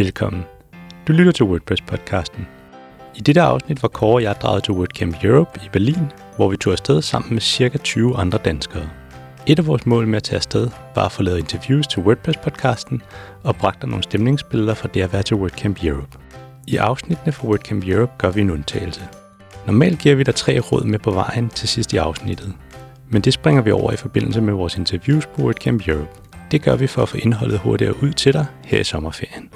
Velkommen. Du lytter til WordPress-podcasten. I dette afsnit var Kåre og jeg draget til WordCamp Europe i Berlin, hvor vi tog afsted sammen med cirka 20 andre danskere. Et af vores mål med at tage afsted var at få lavet interviews til WordPress-podcasten og bragte nogle stemningsbilleder fra det at være til WordCamp Europe. I afsnittene fra WordCamp Europe gør vi en undtagelse. Normalt giver vi dig tre råd med på vejen til sidst i afsnittet, men det springer vi over i forbindelse med vores interviews på WordCamp Europe. Det gør vi for at få indholdet hurtigere ud til dig her i sommerferien.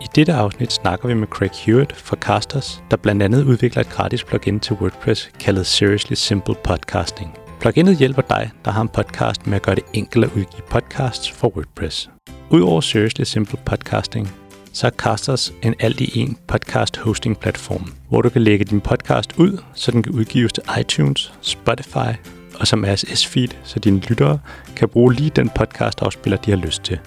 I dette afsnit snakker vi med Craig Hewitt fra Casters, der blandt andet udvikler et gratis plugin til WordPress kaldet Seriously Simple Podcasting. Pluginet hjælper dig, der har en podcast med at gøre det enkelt at udgive podcasts for WordPress. Udover Seriously Simple Podcasting, så er Casters en alt-i-en podcast hosting platform, hvor du kan lægge din podcast ud, så den kan udgives til iTunes, Spotify og som RSS-feed, så dine lyttere kan bruge lige den podcast-afspiller, de har lyst til.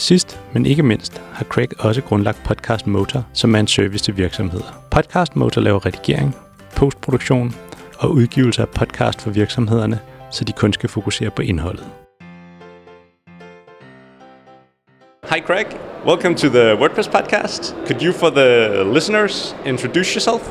Sidst, men ikke mindst, har Craig også grundlagt Podcast Motor, som er en service til virksomheder. Podcast Motor laver redigering, postproduktion og udgivelse af podcast for virksomhederne, så de kun skal fokusere på indholdet. Hi Craig, welcome to the WordPress podcast. Could you for the listeners introduce yourself?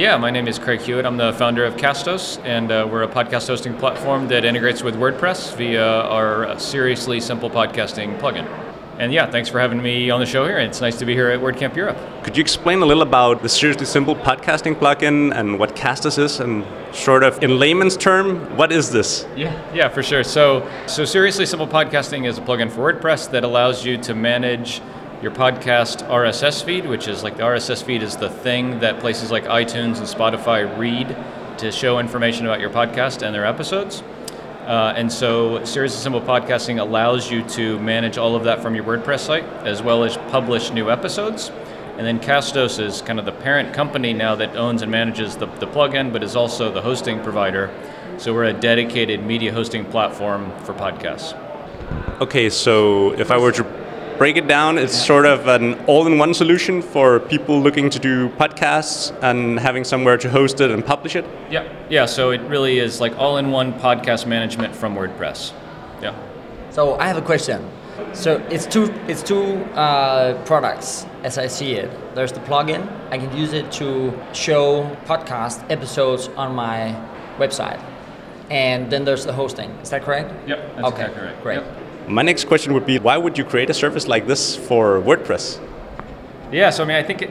Yeah, my name is Craig Hewitt. I'm the founder of Castos, and uh, we're a podcast hosting platform that integrates with WordPress via our seriously simple podcasting plugin. And yeah, thanks for having me on the show here. It's nice to be here at WordCamp Europe. Could you explain a little about the Seriously Simple podcasting plugin and what Castos is, and sort of in layman's term, what is this? Yeah, yeah, for sure. So, so Seriously Simple podcasting is a plugin for WordPress that allows you to manage your podcast RSS feed, which is like the RSS feed is the thing that places like iTunes and Spotify read to show information about your podcast and their episodes. Uh, and so, Seriously Simple Podcasting allows you to manage all of that from your WordPress site, as well as publish new episodes. And then Castos is kind of the parent company now that owns and manages the, the plugin, but is also the hosting provider. So we're a dedicated media hosting platform for podcasts. Okay, so if I were to break it down, it's sort of an all-in-one solution for people looking to do podcasts and having somewhere to host it and publish it. Yeah, yeah. So it really is like all-in-one podcast management from WordPress. Yeah. So I have a question. So it's two it's two uh, products as I see it. There's the plugin. I can use it to show podcast episodes on my website, and then there's the hosting. Is that correct? Yep. That's okay. exactly right. Great. Yep. My next question would be, why would you create a service like this for WordPress? Yeah, so I mean, I think it,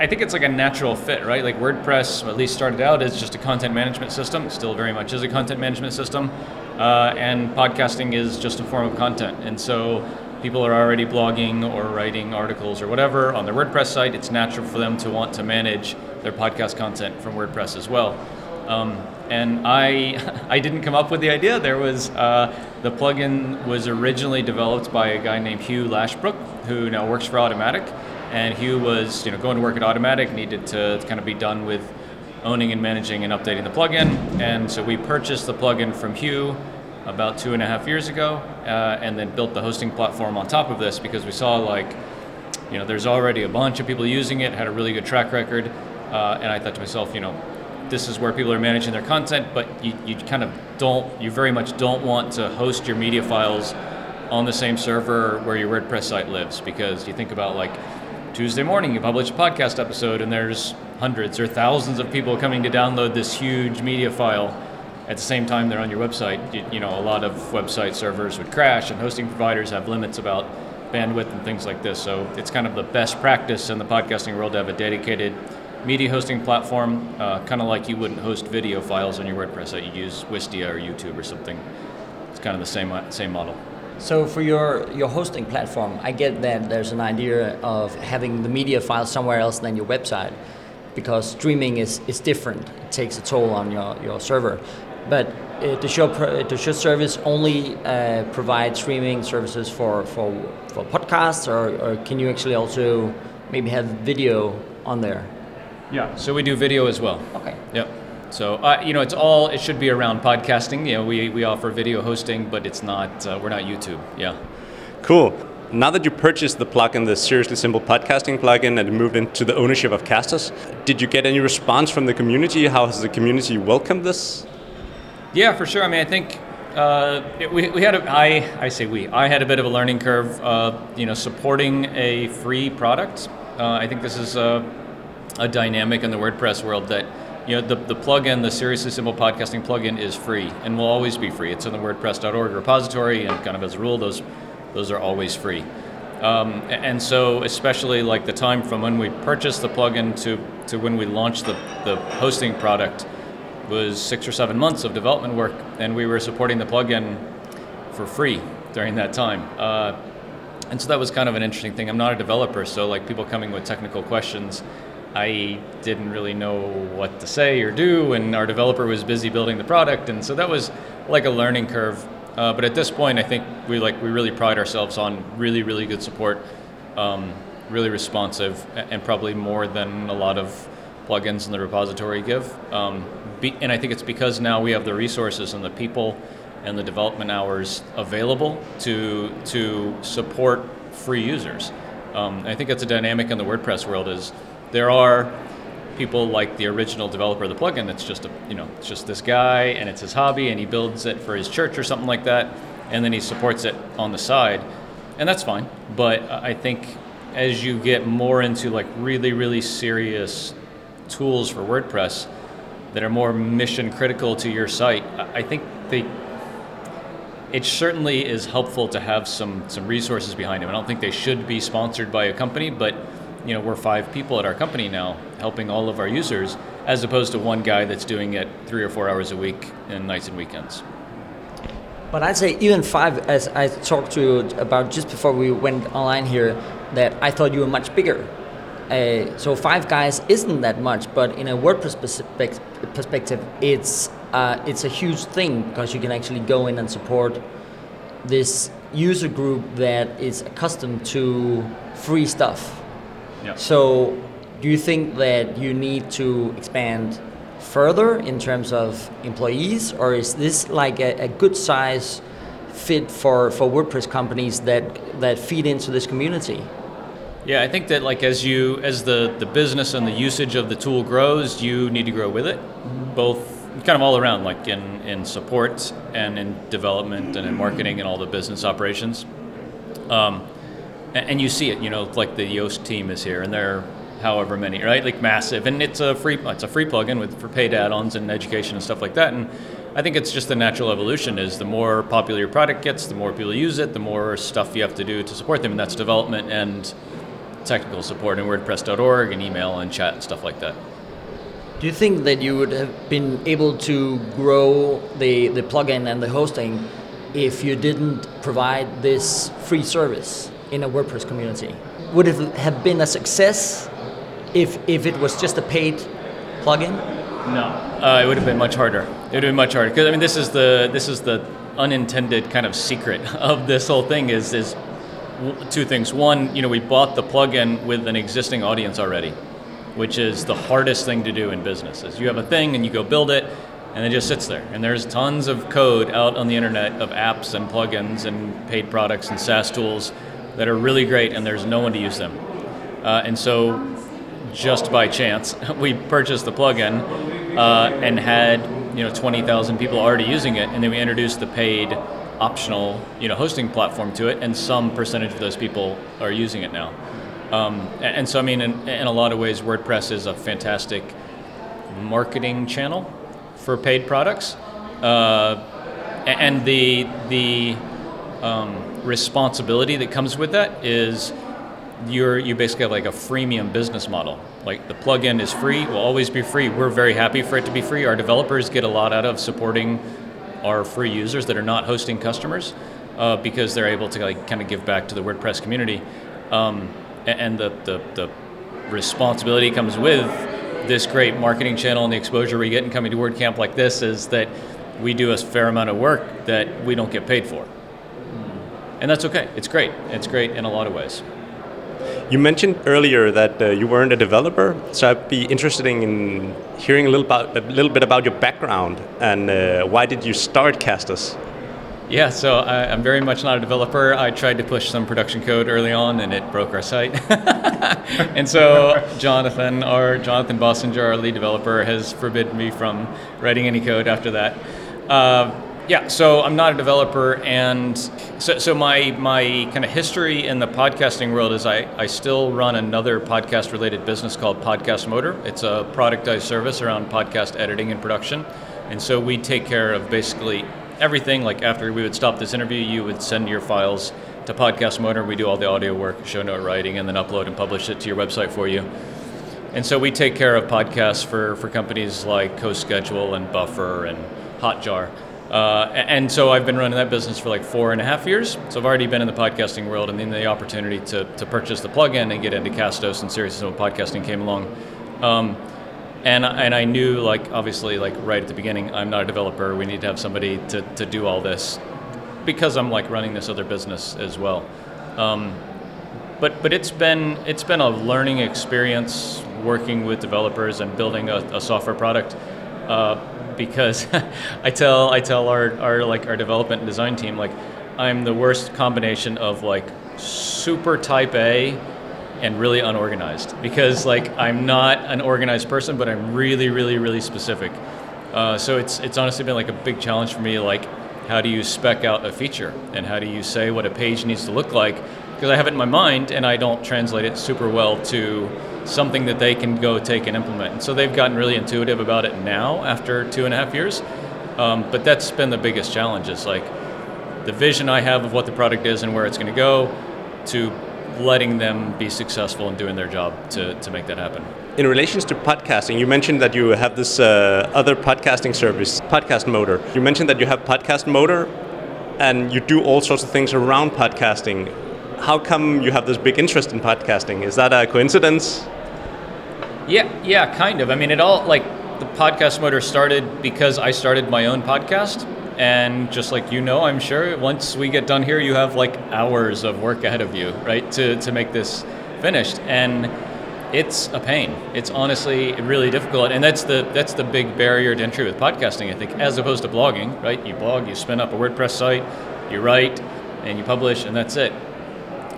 I think it's like a natural fit, right? Like WordPress, at least started out as just a content management system. Still very much is a content management system, uh, and podcasting is just a form of content. And so people are already blogging or writing articles or whatever on their WordPress site. It's natural for them to want to manage their podcast content from WordPress as well. Um, and I, I didn't come up with the idea. There was uh, the plugin was originally developed by a guy named Hugh Lashbrooke, who now works for Automattic. And Hugh was, you know, going to work at Automattic, needed to kind of be done with owning and managing and updating the plugin. And so we purchased the plugin from Hugh about two and a half years ago, uh, and then built the hosting platform on top of this because we saw like, you know, there's already a bunch of people using it, had a really good track record, uh, and I thought to myself, you know, this is where people are managing their content, but you, you kind of don't, you very much don't want to host your media files on the same server where your WordPress site lives because you think about like Tuesday morning, you publish a podcast episode, and there's hundreds or thousands of people coming to download this huge media file. At the same time, they're on your website. You, you know, a lot of website servers would crash, and hosting providers have limits about bandwidth and things like this. So it's kind of the best practice in the podcasting world to have a dedicated media hosting platform, uh, kind of like you wouldn't host video files on your WordPress site. You use Wistia or YouTube or something. It's kind of the same same model. So for your your hosting platform, I get that there's an idea of having the media file somewhere else than your website, because streaming is, is different. It takes a toll on your, your server. But uh, does your does your service only uh, provide streaming services for for, for podcasts, or, or can you actually also maybe have video on there? Yeah. So we do video as well. Okay. Yep. So uh, you know, it's all it should be around podcasting. You know, we, we offer video hosting, but it's not. Uh, we're not YouTube. Yeah. Cool. Now that you purchased the plugin, the Seriously Simple Podcasting plugin, and moved into the ownership of Castos, did you get any response from the community? How has the community welcomed this? Yeah, for sure. I mean, I think Uh, it- we, we had a, I, I say we, I had a bit of a learning curve, uh, you know, supporting a free product. Uh, I think this is a, a dynamic in the WordPress world that, you know, the, the plugin, the Seriously Simple Podcasting plugin is free and will always be free. It's in the WordPress.org repository and kind of as a rule, those, those are always free. Um, and so, especially like the time from when we purchased the plugin to, to when we launched the, the hosting product was six or seven months of development work, and we were supporting the plugin for free during that time. Uh, and so that was kind of an interesting thing. I'm not a developer, so like people coming with technical questions, I didn't really know what to say or do, and our developer was busy building the product, and so that was like a learning curve. Uh, but at this point, I think we like we really pride ourselves on really really good support, um, really responsive, and probably more than a lot of plugins in the repository give. Um, be, and I think it's because now we have the resources and the people and the development hours available to to support free users. Um, I think it's a dynamic in the WordPress world is there are people like the original developer of the plugin that's just a you know it's just this guy and it's his hobby and he builds it for his church or something like that and then he supports it on the side and that's fine but I think as you get more into like really really serious tools for WordPress that are more mission critical to your site I think they it certainly is helpful to have some some resources behind them. I don't think they should be sponsored by a company, but you know we're five people at our company now helping all of our users, as opposed to one guy that's doing it three or four hours a week and nights and weekends. But I'd say even five, as I talked to you about just before we went online here, that I thought you were much bigger. Uh, so five guys isn't that much, but in a WordPress perspective, it's uh, it's a huge thing because you can actually go in and support this user group that is accustomed to free stuff. Yeah. So, do you think that you need to expand further in terms of employees, or is this like a, a good size fit for, for WordPress companies that that feed into this community? Yeah, I think that like as you as the the business and the usage of the tool grows, you need to grow with it, both kind of all around, like in in support and in development and in marketing and all the business operations. Um, and you see it, you know, like the Yoast team is here, and they're however many, right? Like massive, and it's a free it's a free plugin with for paid add-ons and education and stuff like that. And I think it's just the natural evolution is the more popular your product gets, the more people use it, the more stuff you have to do to support them, and that's development and technical support in WordPress.org and email and chat and stuff like that. Do you think that you would have been able to grow the, the plugin and the hosting if you didn't provide this free service in a WordPress community? Would it have been a success if, if it was just a paid plugin? No, uh, it would have been much harder. It would have been much harder because I mean, this is the this is the unintended kind of secret of this whole thing is is two things. One, you know, we bought the plugin with an existing audience already, which is the hardest thing to do in business. Is you have a thing and you go build it, and it just sits there. And there's tons of code out on the internet of apps and plugins and paid products and SaaS tools that are really great, and there's no one to use them. Uh, and so just by chance, we purchased the plugin uh, and had you know 20,000 people already using it, and then we introduced the paid optional you know hosting platform to it, and some percentage of those people are using it now. Um, and so I mean, in, in a lot of ways, WordPress is a fantastic marketing channel for paid products, uh, and the the um, responsibility that comes with that is you're you basically have like a freemium business model. Like the plugin is free, will always be free. We're very happy for it to be free. Our developers get a lot out of supporting our free users that are not hosting customers uh, because they're able to like kind of give back to the WordPress community. Um, and the, the the responsibility comes with this great marketing channel and the exposure we get in coming to WordCamp like this is that we do a fair amount of work that we don't get paid for. And that's okay. It's great. It's great in a lot of ways. You mentioned earlier that uh, you weren't a developer, so I'd be interested in hearing a little about a little bit about your background and uh, why did you start Castos? Yeah, so I, I'm very much not a developer. I tried to push some production code early on, and it broke our site. and so Jonathan, our Jonathan Bossenger, our lead developer, has forbidden me from writing any code after that. Uh, Yeah, so I'm not a developer, and so, so my my kind of history in the podcasting world is I, I still run another podcast related business called Podcast Motor. It's a productized service around podcast editing and production, and so we take care of basically everything. Like after we would stop this interview, you would send your files to Podcast Motor. We do all the audio work, show note writing, and then upload and publish it to your website for you. And so we take care of podcasts for, for companies like CoSchedule and Buffer and Hotjar. Uh, and so I've been running that business for like four and a half years. So I've already been in the podcasting world, and then the opportunity to, to purchase the plugin and get into Castos and Seriously Simple podcasting came along. Um, and and I knew like obviously like right at the beginning, I'm not a developer. We need to have somebody to, to do all this because I'm like running this other business as well. Um, but but it's been it's been a learning experience working with developers and building a, a software product. Uh, because I tell I tell our, our like our development and design team like I'm the worst combination of like super type A and really unorganized because like I'm not an organized person but I'm really really really specific. Uh, so it's it's honestly been like a big challenge for me like how do you spec out a feature and how do you say what a page needs to look like because I have it in my mind and I don't translate it super well to something that they can go take and implement. And so they've gotten really intuitive about it now after two and a half years. Um, but that's been the biggest challenge is like the vision I have of what the product is and where it's going to go to letting them be successful in doing their job to, to make that happen. In relations to podcasting, you mentioned that you have this uh, other podcasting service, Podcast Motor. You mentioned that you have Podcast Motor and you do all sorts of things around podcasting. How come you have this big interest in podcasting? Is that a coincidence? Yeah, yeah, kind of. I mean, it all like the podcast motor started because I started my own podcast. And just like you know, I'm sure once we get done here, you have like hours of work ahead of you, right, to, to make this finished. And it's a pain. It's honestly really difficult, and that's the that's the big barrier to entry with podcasting. I think, as opposed to blogging, right? You blog, you spin up a WordPress site, you write, and you publish, and that's it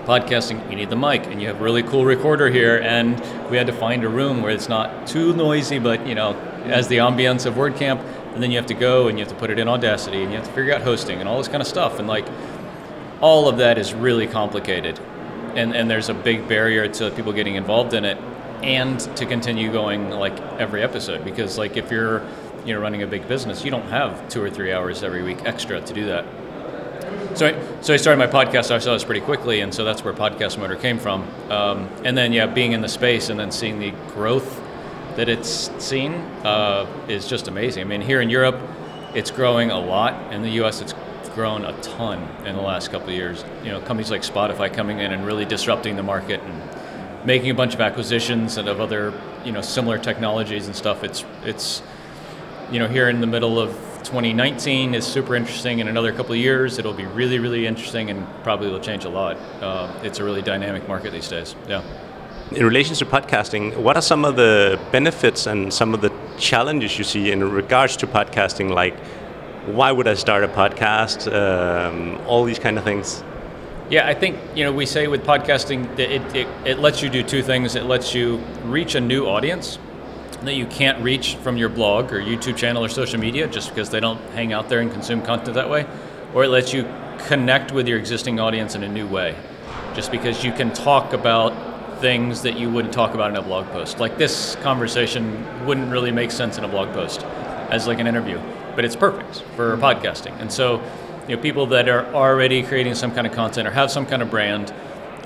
podcasting, you need the mic, and you have a really cool recorder here. And we had to find a room where it's not too noisy, but you know, as the ambience of WordCamp. And then you have to go and you have to put it in Audacity, and you have to figure out hosting and all this kind of stuff. And like, all of that is really complicated, and and there's a big barrier to people getting involved in it, and to continue going like every episode because like if you're you know running a big business, you don't have two or three hours every week extra to do that. So I, so I started my podcast. I saw this pretty quickly, and so that's where Podcast Motor came from. Um, and then yeah, being in the space and then seeing the growth that it's seen uh, is just amazing. I mean, here in Europe, it's growing a lot. In the U.S., it's grown a ton in the last couple of years. You know, companies like Spotify coming in and really disrupting the market and making a bunch of acquisitions and of other you know similar technologies and stuff. It's it's you know here in the middle of 2019 is super interesting. In another couple of years, it'll be really, really interesting and probably will change a lot. Uh, it's a really dynamic market these days. Yeah. In relation to podcasting, what are some of the benefits and some of the challenges you see in regards to podcasting? Like, why would I start a podcast? Um, all these kind of things. Yeah, I think you know we say with podcasting that it, it, it lets you do two things. It lets you reach a new audience that you can't reach from your blog or YouTube channel or social media just because they don't hang out there and consume content that way, or it lets you connect with your existing audience in a new way, just because you can talk about things that you wouldn't talk about in a blog post. Like this conversation wouldn't really make sense in a blog post as like an interview, but it's perfect for podcasting. And so, you know, people that are already creating some kind of content or have some kind of brand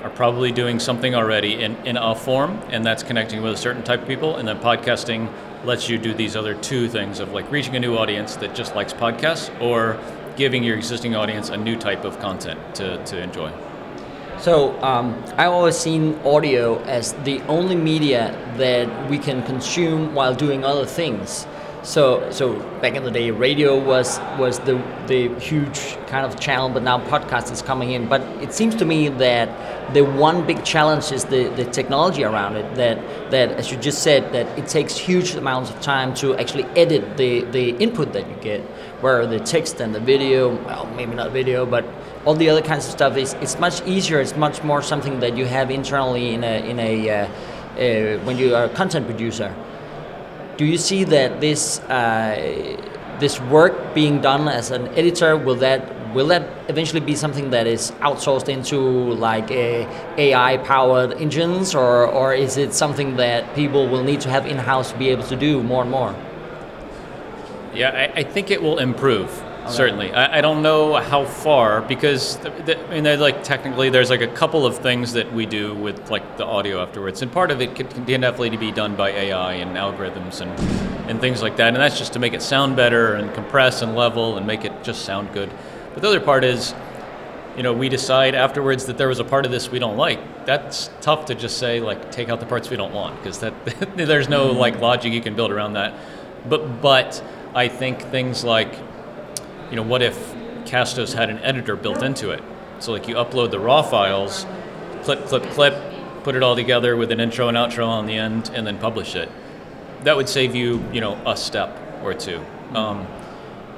are probably doing something already in, in a form, and that's connecting with a certain type of people. And then podcasting lets you do these other two things of like reaching a new audience that just likes podcasts or giving your existing audience a new type of content to, to enjoy. So um, I've always seen audio as the only media that we can consume while doing other things. So, so back in the day, radio was was the the huge kind of channel, but now podcast is coming in. But it seems to me that the one big challenge is the, the technology around it. That that as you just said, that it takes huge amounts of time to actually edit the the input that you get, where the text and the video, well, maybe not video, but all the other kinds of stuff is it's much easier. It's much more something that you have internally in a in a uh, uh, when you are a content producer do you see that this uh, this work being done as an editor will that will that eventually be something that is outsourced into like AI powered engines or or is it something that people will need to have in house to be able to do more and more? Yeah, I, I think it will improve. Certainly, I, I, don't know how far because the, the, I mean, like technically, there's like a couple of things that we do with like the audio afterwards, and part of it can, can definitely be done by AI and algorithms and and things like that, and that's just to make it sound better and compress and level and make it just sound good. But the other part is, you know, we decide afterwards that there was a part of this we don't like. That's tough to just say like take out the parts we don't want because that there's no like logic you can build around that. But but I think things like you know, what if Castos had an editor built into it? So like you upload the raw files, clip, clip, clip, put it all together with an intro and outro on the end, and then publish it. That would save you, you know, a step or two. Um,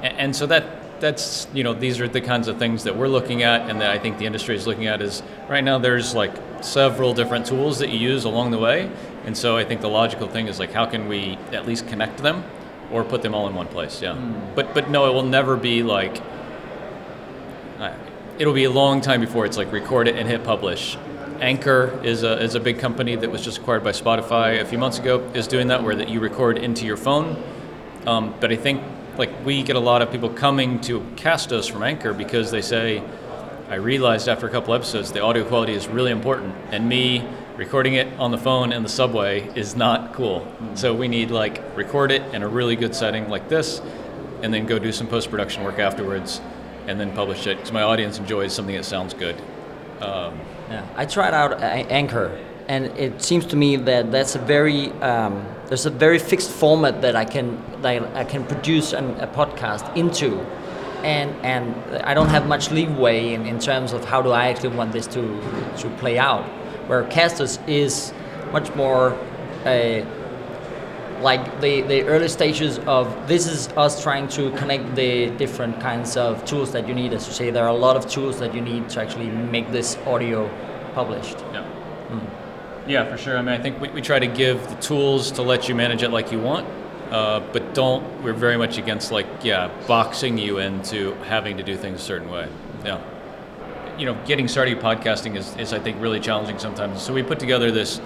and, and, so that that's you know these are the kinds of things that we're looking at, and that I think the industry is looking at. Is right now there's like several different tools that you use along the way, and so I think the logical thing is like how can we at least connect them or put them all in one place. Yeah, mm. but but no, it will never be like. It'll be a long time before it's like record it and hit publish. Anchor is a, is a big company that was just acquired by Spotify a few months ago. Is doing that where that you record into your phone. Um, but I think like we get a lot of people coming to Castos from Anchor because they say, I realized after a couple episodes the audio quality is really important, and me recording it on the phone in the subway is not cool. Mm-hmm. So we need like record it in a really good setting like this, and then go do some post production work afterwards, and then publish it because my audience enjoys something that sounds good. Um, yeah, I tried out Anchor, and it seems to me that that's a very um, there's a very fixed format that I can that I can produce an, a podcast into. And, and I don't have much leeway in, in terms of how do I actually want this to, to play out where Castos is much more uh, like the, the early stages of this is us trying to connect the different kinds of tools that you need. As you say, there are a lot of tools that you need to actually make this audio published. Yeah. Mm. Yeah, for sure. I mean, I think we, we try to give the tools to let you manage it like you want, uh, but don't. We're very much against like yeah, boxing you into having to do things a certain way. Yeah you know, getting started podcasting is, is I think really challenging sometimes. So we put together this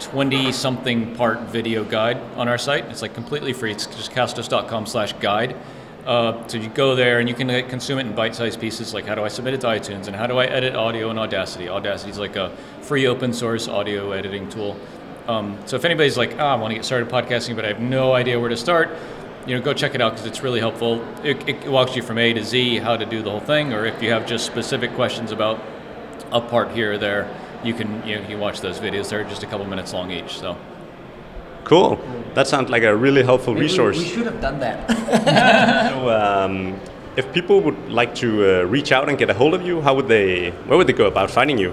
20 something part video guide on our site. It's like completely free. It's just castos.com slash guide. Uh, so you go there and you can consume it in bite-sized pieces like how do I submit it to iTunes and how do I edit audio in Audacity. Audacity is like a free open source audio editing tool. Um, so if anybody's like, ah, I want to get started podcasting, but I have no idea where to start, you know, go check it out because it's really helpful. It, it, walks you from A to Z how to do the whole thing, or if you have just specific questions about a part here or there, you can you, know, you can watch those videos. They're just a couple minutes long each. So. Cool. That sounds like a really helpful Maybe resource. We, should have done that. so, um, if people would like to uh, reach out and get a hold of you, how would they? Where would they go about finding you?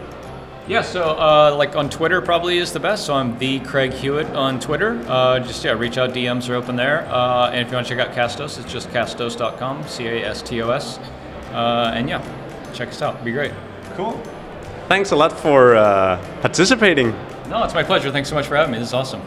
Yeah, so uh, like on Twitter probably is the best. So I'm the Craig Hewitt on Twitter. Uh, just yeah, reach out. DMs are open there. Uh, and if you want to check out Castos, it's just castos.com, C-A-S-T-O-S. Uh, and yeah, check us out. It'd be great. Cool. Thanks a lot for uh, participating. No, it's my pleasure. Thanks so much for having me. This is awesome.